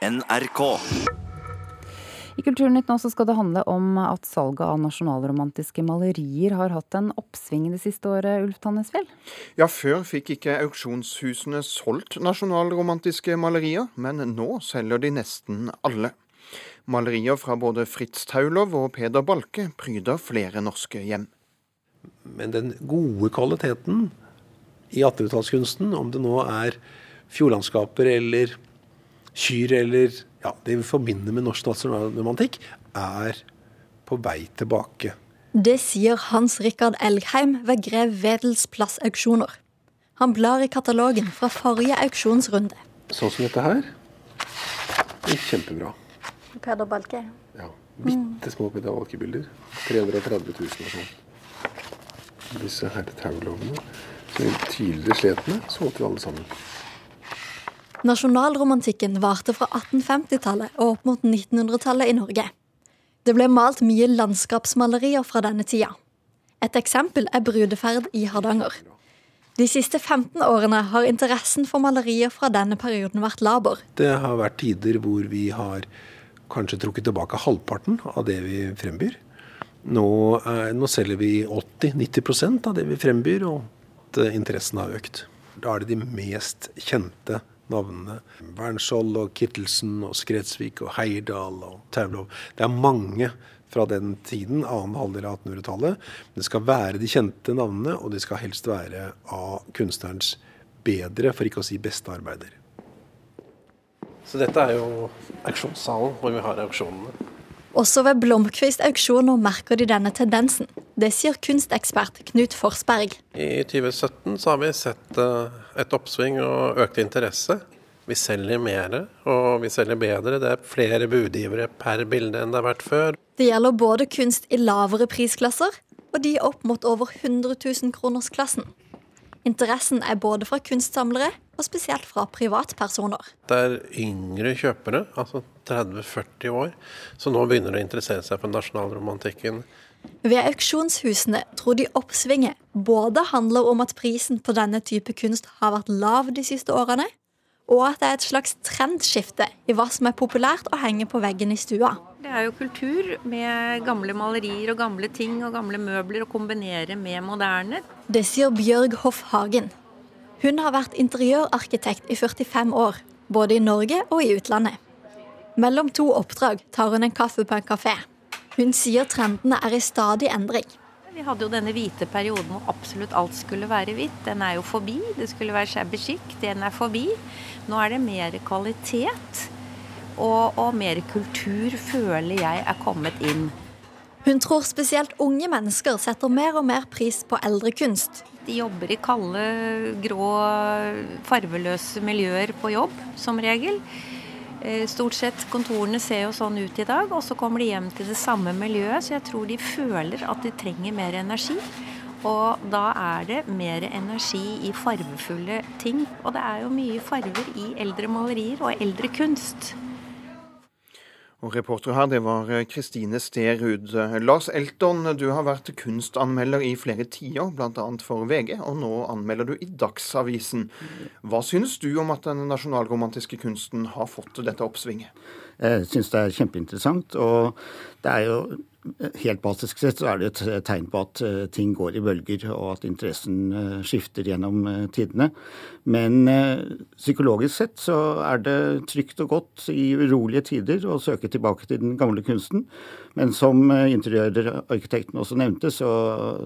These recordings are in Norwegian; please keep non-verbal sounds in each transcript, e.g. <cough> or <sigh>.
NRK. I Kulturnytt nå så skal det handle om at salget av nasjonalromantiske malerier har hatt en oppsving det siste året, Ulf Tannesfjell? Ja, før fikk ikke auksjonshusene solgt nasjonalromantiske malerier, men nå selger de nesten alle. Malerier fra både Fritz Taulov og Peder Balke pryder flere norske hjem. Men den gode kvaliteten i 1800-tallskunsten, om det nå er fjordlandskaper eller kyr eller ja, det vi forbinder med norsk nasjonalromantikk, er på vei tilbake. Det sier Hans Rikard Elgheim ved Grev Wedels plassauksjoner. Han blar i katalogen fra forrige auksjonsrunde. Sånn som dette her. Det er kjempebra. Peder Balke. Ja, Bitte små Peder Balke-bilder. 330 000 og sånn. Disse her som vi tidligere slet med, solgte vi alle sammen. Nasjonalromantikken varte fra 1850-tallet og opp mot 1900-tallet i Norge. Det ble malt mye landskapsmalerier fra denne tida. Et eksempel er brudeferd i Hardanger. De siste 15 årene har interessen for malerier fra denne perioden vært laber. Det har vært tider hvor vi har kanskje trukket tilbake halvparten av det vi frembyr. Nå, er, nå selger vi 80-90% av det vi frembyr, og interessen har økt. Da er det de mest kjente navnene. Wernskjold og Kittelsen og Skretsvik og Heierdal og Taulov. Det er mange fra den tiden, annen halvdel av 1800-tallet. Det skal være de kjente navnene, og det skal helst være av kunstnerens bedre, for ikke å si beste arbeider. Så dette er jo auksjonssalen hvor vi har auksjonene. Også ved Blomkvist auksjoner merker de denne tendensen. Det sier kunstekspert Knut Forsberg. I 2017 så har vi sett eh, et oppsving og økt interesse. Vi selger mer, og vi selger bedre. Det er flere budgivere per bilde enn det har vært før. Det gjelder både kunst i lavere prisklasser, og de opp mot over 100 000 kroners-klassen. Interessen er både fra kunstsamlere og spesielt fra privatpersoner. Det er yngre kjøpere, altså 30-40 år, som nå begynner å interessere seg for nasjonalromantikken. Ved auksjonshusene tror de oppsvinget både handler om at prisen på denne type kunst har vært lav de siste årene, og at det er et slags trendskifte i hva som er populært å henge på veggen i stua. Det er jo kultur med gamle malerier og gamle ting og gamle møbler å kombinere med moderne. Det sier Bjørg Hoff Hagen. Hun har vært interiørarkitekt i 45 år, både i Norge og i utlandet. Mellom to oppdrag tar hun en kaffe på en kafé. Hun sier trendene er i stadig endring. Vi hadde jo denne hvite perioden hvor absolutt alt skulle være hvitt. Den er jo forbi. Det skulle være shabby chic. Den er forbi. Nå er det mer kvalitet og, og mer kultur, føler jeg, er kommet inn. Hun tror spesielt unge mennesker setter mer og mer pris på eldre kunst. De jobber i kalde, grå, farveløse miljøer på jobb, som regel. Eh, stort sett kontorene ser jo sånn ut i dag, og så kommer de hjem til det samme miljøet. Så jeg tror de føler at de trenger mer energi. Og da er det mer energi i farvefulle ting. Og det er jo mye farver i eldre malerier og eldre kunst. Og Reporter her, det var Kristine Sterud. Lars Elton, du har vært kunstanmelder i flere tiår, bl.a. for VG, og nå anmelder du i Dagsavisen. Hva synes du om at den nasjonalromantiske kunsten har fått dette oppsvinget? Jeg synes det er kjempeinteressant. og det er jo Helt basisk sett så er det et tegn på at eh, ting går i bølger, og at interessen eh, skifter gjennom eh, tidene. Men psykologisk sett så er det trygt og godt i urolige tider å søke tilbake til den gamle kunsten. Men som interiørarkitekten også nevnte, så,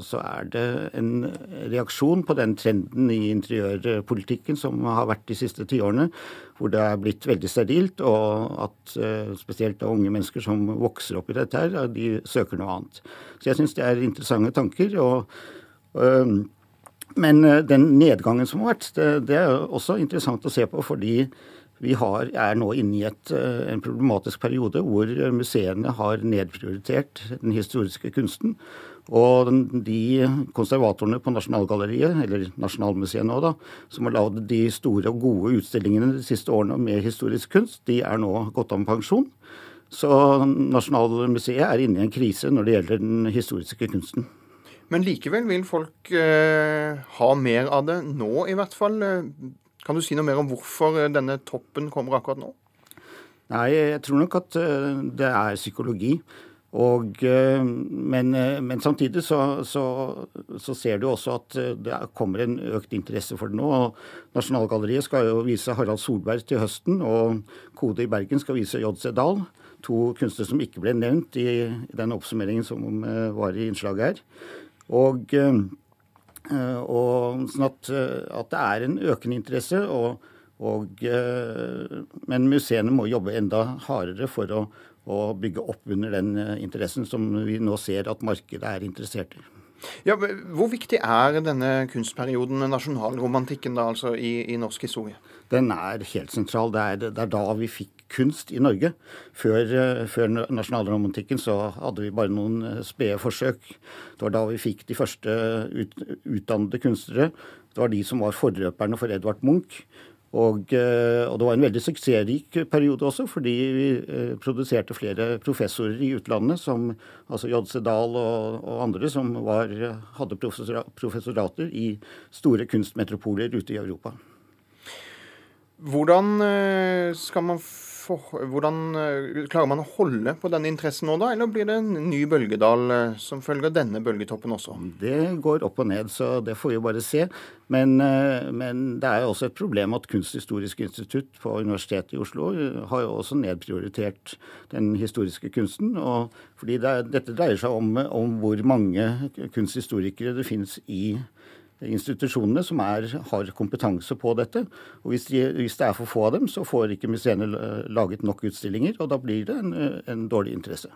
så, er det en reaksjon på den trenden i interiørpolitikken som har vært de siste tiårene, hvor det er blitt veldig sterilt, og at spesielt unge mennesker som vokser opp i dette her, de søker noe annet. Så jeg syns det er interessante tanker. og øh, men den nedgangen som har vært, det, det, er også interessant å se på. Fordi vi har, er nå inne i et, en problematisk periode hvor museene har nedprioritert den historiske kunsten. Og de konservatorene på Nasjonalgalleriet, eller Nasjonalmuseet nå, da, som har lagd de store og gode utstillingene de siste årene med historisk kunst, de er nå gått av med pensjon. Så Nasjonalmuseet er inne i en krise når det gjelder den historiske kunsten. Men likevel vil folk eh, ha mer av det nå, i hvert fall. Kan du si noe mer om hvorfor denne toppen kommer akkurat nå? Nei, jeg tror nok at det er psykologi. Og, men, men, samtidig så, så, så, ser du også at det kommer en økt interesse for det nå. og Nasjonalgalleriet skal jo vise Harald Solberg til høsten, og Kode i Bergen skal vise J.C. Dahl. To kunstnere som ikke ble nevnt i, i den oppsummeringen som var i innslaget her. Og Eh, og sånn at, eh, at, det er en økende interesse. Og, og, eh, men museene må jobbe enda hardere for å, å, bygge opp under den interessen som vi nå ser at markedet er interessert i. Ja, hvor viktig er denne kunstperioden, nasjonalromantikken, da, altså i, i norsk historie? Den er helt sentral. Det er, det er da vi fikk kunst i Norge. Før, eh, før, nasjonalromantikken så hadde vi bare noen eh, spede forsøk. Det var da vi fikk de første ut, utdannede kunstnere. Det var de som var forløperne for Edvard Munch. Og, eh, og, det var en veldig suksessrik periode også, fordi vi produserte flere professorer i utlandet, som altså J.C. Dahl og, og, andre, som var, hadde professorater i store kunstmetropoler ute i Europa. Hvordan skal man for, hvordan eh, Klarer man å holde på denne interessen nå, da? Eller blir det en ny bølgedal eh, som følger denne bølgetoppen også? Det går opp og ned, så det får vi bare se. Men, eh, men det er jo også et problem at Kunsthistorisk institutt på Universitetet i Oslo har jo også nedprioritert den historiske kunsten. og fordi det, Dette dreier seg om, om hvor mange kunsthistorikere det finnes i institusjonene som er, har kompetanse på dette. Og hvis, de, hvis, det er for få av dem, så får ikke museene laget nok utstillinger, og da blir det en, en dårlig interesse.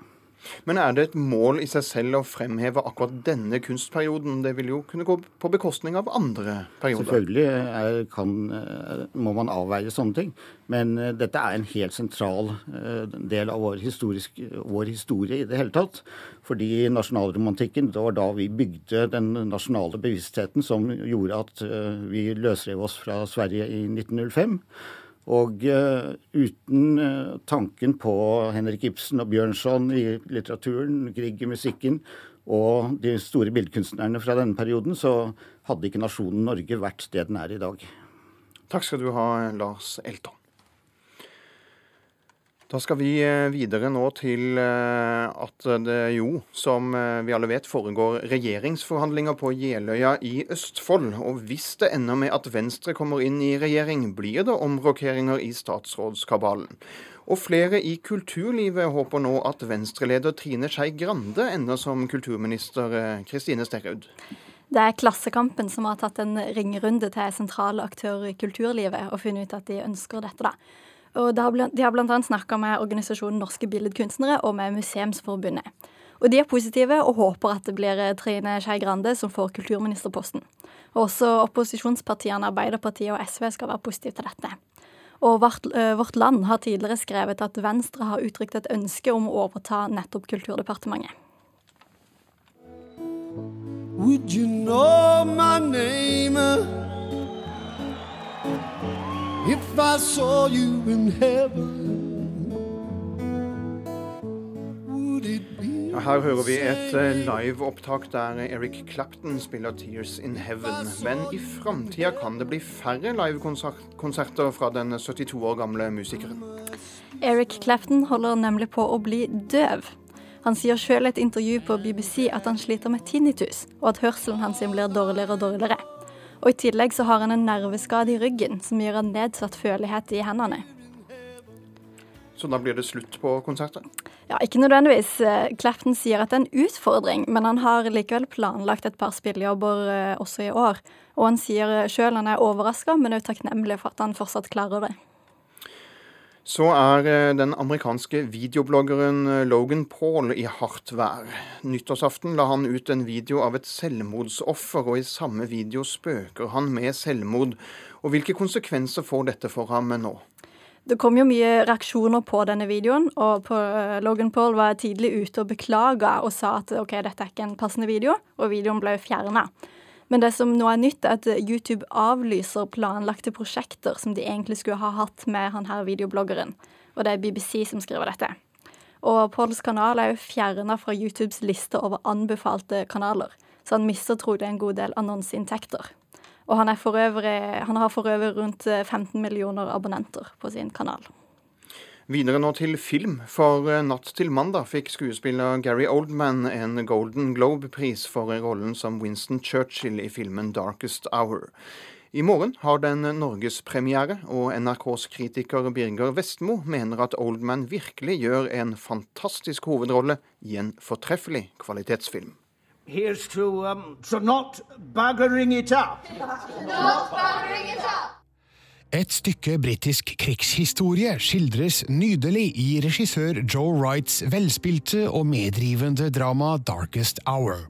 Men er det et mål i seg selv å fremheve akkurat denne kunstperioden? Det vil jo kunne gå på bekostning av andre perioder? Selvfølgelig er, kan, eh, må man avveie sånne ting. Men eh, dette er en helt sentral eh, del av vår, vår, historie i det hele tatt. Fordi nasjonalromantikken, det var da vi bygde den nasjonale bevisstheten som gjorde at vi løsrev oss fra Sverige i 1905. Og uh, uten uh, tanken på Henrik Ibsen og Bjørnson i litteraturen, Grieg i musikken og de store billedkunstnerne fra denne perioden, så hadde ikke nasjonen Norge vært det den er i dag. Takk skal du ha, Lars Elton. Da skal vi eh, videre nå til eh, at det jo, som eh, vi alle vet, foregår regjeringsforhandlinger på Jeløya i Østfold. Og hvis det ender med at Venstre kommer inn i regjering, blir det omrokeringer i statsrådskabalen. Og flere i kulturlivet håper nå at Venstre-leder Trine Skei Grande ender som kulturminister Kristine Sterud. Det er Klassekampen som har tatt en ringerunde til sentrale aktører i kulturlivet og funnet ut at de ønsker dette. da. Og de har bl.a. snakka med organisasjonen Norske Billedkunstnere og med Museumsforbundet. Og de er positive og håper at det blir eh, Trine Skei Grande som får kulturministerposten. Og også opposisjonspartiene Arbeiderpartiet og SV skal være positive til dette. Og uh, vårt, Land har tidligere skrevet at Venstre har uttrykt et ønske om å overta nettopp Kulturdepartementet. Would you know my name? If I saw you in heaven? Her hører vi et eh, liveopptak der Eric Clapton spiller 'Tears in Heaven'. Men i framtida kan det bli færre livekonserter fra den 72 år gamle musikeren. Eric Clapton holder nemlig på å bli døv. Han sier sjøl i et intervju på BBC at han sliter med tinnitus, og at hørselen hans blir dårligere og dårligere. Og i tillegg så har han en nerveskade i ryggen som gjør han nedsatt følelighet i hendene. Så da blir det slutt på konserten? Ja, ikke nødvendigvis. Eh, Clapton sier at det er en utfordring, men han har likevel planlagt et par spillejobber eh, også i år. Og han sier sjøl han er overraska, men også takknemlig for at han fortsatt klarer det. Så er eh, den amerikanske videobloggeren eh, Logan Paul i hardt vær. Nyttårsaften la han ut en video av et selvmordsoffer, og i samme video spøker han med selvmord. Og Hvilke konsekvenser får dette for ham nå? Det kom jo mye reaksjoner på denne videoen, og på, uh, Logan Paul var tidlig ute og beklaga og sa at OK, dette er ikke en passende video, og videoen ble fjerna. Men det som nå er nytt, er at YouTube avlyser planlagte prosjekter som de egentlig skulle ha hatt med han her videobloggeren. Og det er BBC som skriver dette. Og Pauls kanal er jo fjerna fra YouTubes liste over anbefalte kanaler, så han mister trolig en god del annonseinntekter. Og han, øvrig, han har for øvrig rundt 15 millioner abonnenter på sin kanal. Videre nå til film, for eh, natt til mandag fikk skuespiller Gary Oldman en Golden Globe-pris for rollen som Winston Churchill i filmen 'Darkest Hour'. I morgen har den norgespremiere, og NRKs kritiker Birger Vestmo mener at Oldman virkelig gjør en fantastisk hovedrolle i en fortreffelig kvalitetsfilm. Here's to, um, to not buggering it up. <laughs> Not buggering it up. Et stykke britisk krigshistorie skildres nydelig i regissør Joe Wrights velspilte og medrivende drama Darkest Hour.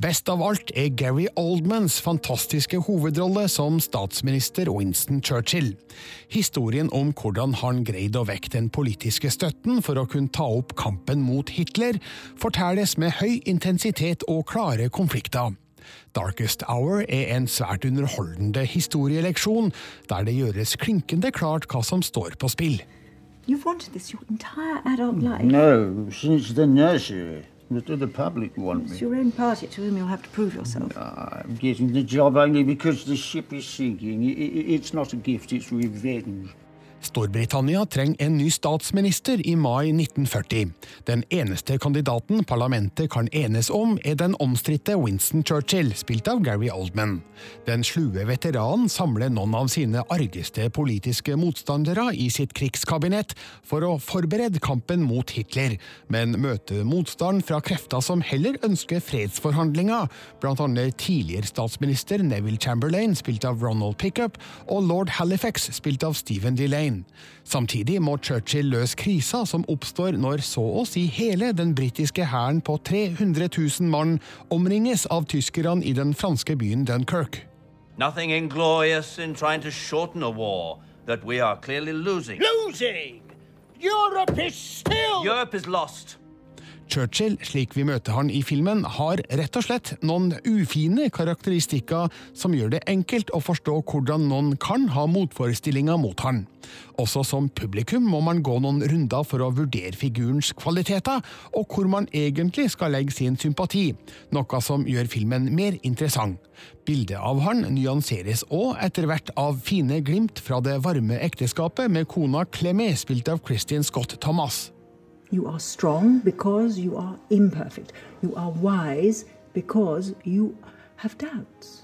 Best av alt er Gary Oldmans fantastiske hovedrolle som statsminister Winston Churchill. Historien om hvordan han greide å vekke den politiske støtten for å kunne ta opp kampen mot Hitler, fortelles med høy intensitet og klare konflikter. Darkest Hour er en svært underholdende historieleksjon, der det gjøres klinkende klart hva som står på spill. You've wanted this your entire adult life. No, since the nursery. Do the public want me? It's your own party to whom you'll have to prove yourself. I'm getting the job only because the ship is sinking. It's not a gift, it's revenge. Storbritannia trenger en ny statsminister i mai 1940. Den eneste kandidaten parlamentet kan enes om, er den omstridte Winston Churchill, spilt av Gary Oldman. Den slue veteranen samler noen av sine argeste politiske motstandere i sitt krigskabinett for å forberede kampen mot Hitler, men møter motstand fra krefter som heller ønsker fredsforhandlinger, annet tidligere statsminister Neville Chamberlain, spilt av Ronald Pickup, og lord Halifax, spilt av Stephen Delane. Berlin. Samtidig må Churchill løse krisa som oppstår når så å si hele den britiske hæren på 300 000 mann omringes av tyskerne i den franske byen Dunkerque. Nothing inglorious in trying to shorten a war that we are clearly losing. Losing! Europe is still Europe is lost. Churchill, slik vi møter han i filmen, har rett og slett noen ufine karakteristikker som gjør det enkelt å forstå hvordan noen kan ha motforestillinger mot han. Også som publikum må man gå noen runder for å vurdere figurens kvaliteter, og hvor man egentlig skal legge sin sympati, noe som gjør filmen mer interessant. Bildet av han nyanseres òg etter hvert av fine glimt fra det varme ekteskapet med kona Clemé, spilt av Christian Scott Thomas. You are strong because you are imperfect. You are wise because you have doubts.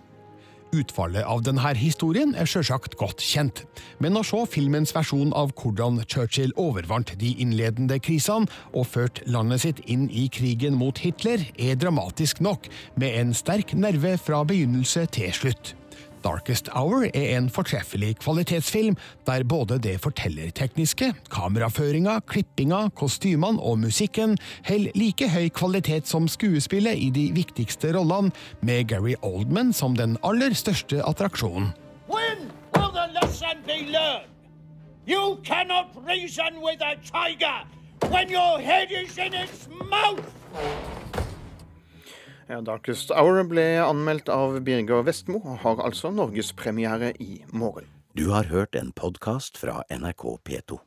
Utfallet av denne historien er sjølsagt godt kjent, men å se filmens versjon av hvordan Churchill overvant de innledende krisene og førte landet sitt inn i krigen mot Hitler, er dramatisk nok, med en sterk nerve fra begynnelse til slutt. Darkest Hour er en fortreffelig kvalitetsfilm, der både det fortellertekniske, kameraføringa, klippinga, kostymene og musikken holder like høy kvalitet som skuespillet i de viktigste rollene, med Gary Oldman som den aller største attraksjonen. When will the lesson be learned? You cannot reason with a tiger when your head is in its mouth! Ja, 'Darkest Hour' ble anmeldt av Birger Vestmo, og har altså norgespremiere i morgen. Du har hørt en podkast fra NRK P2.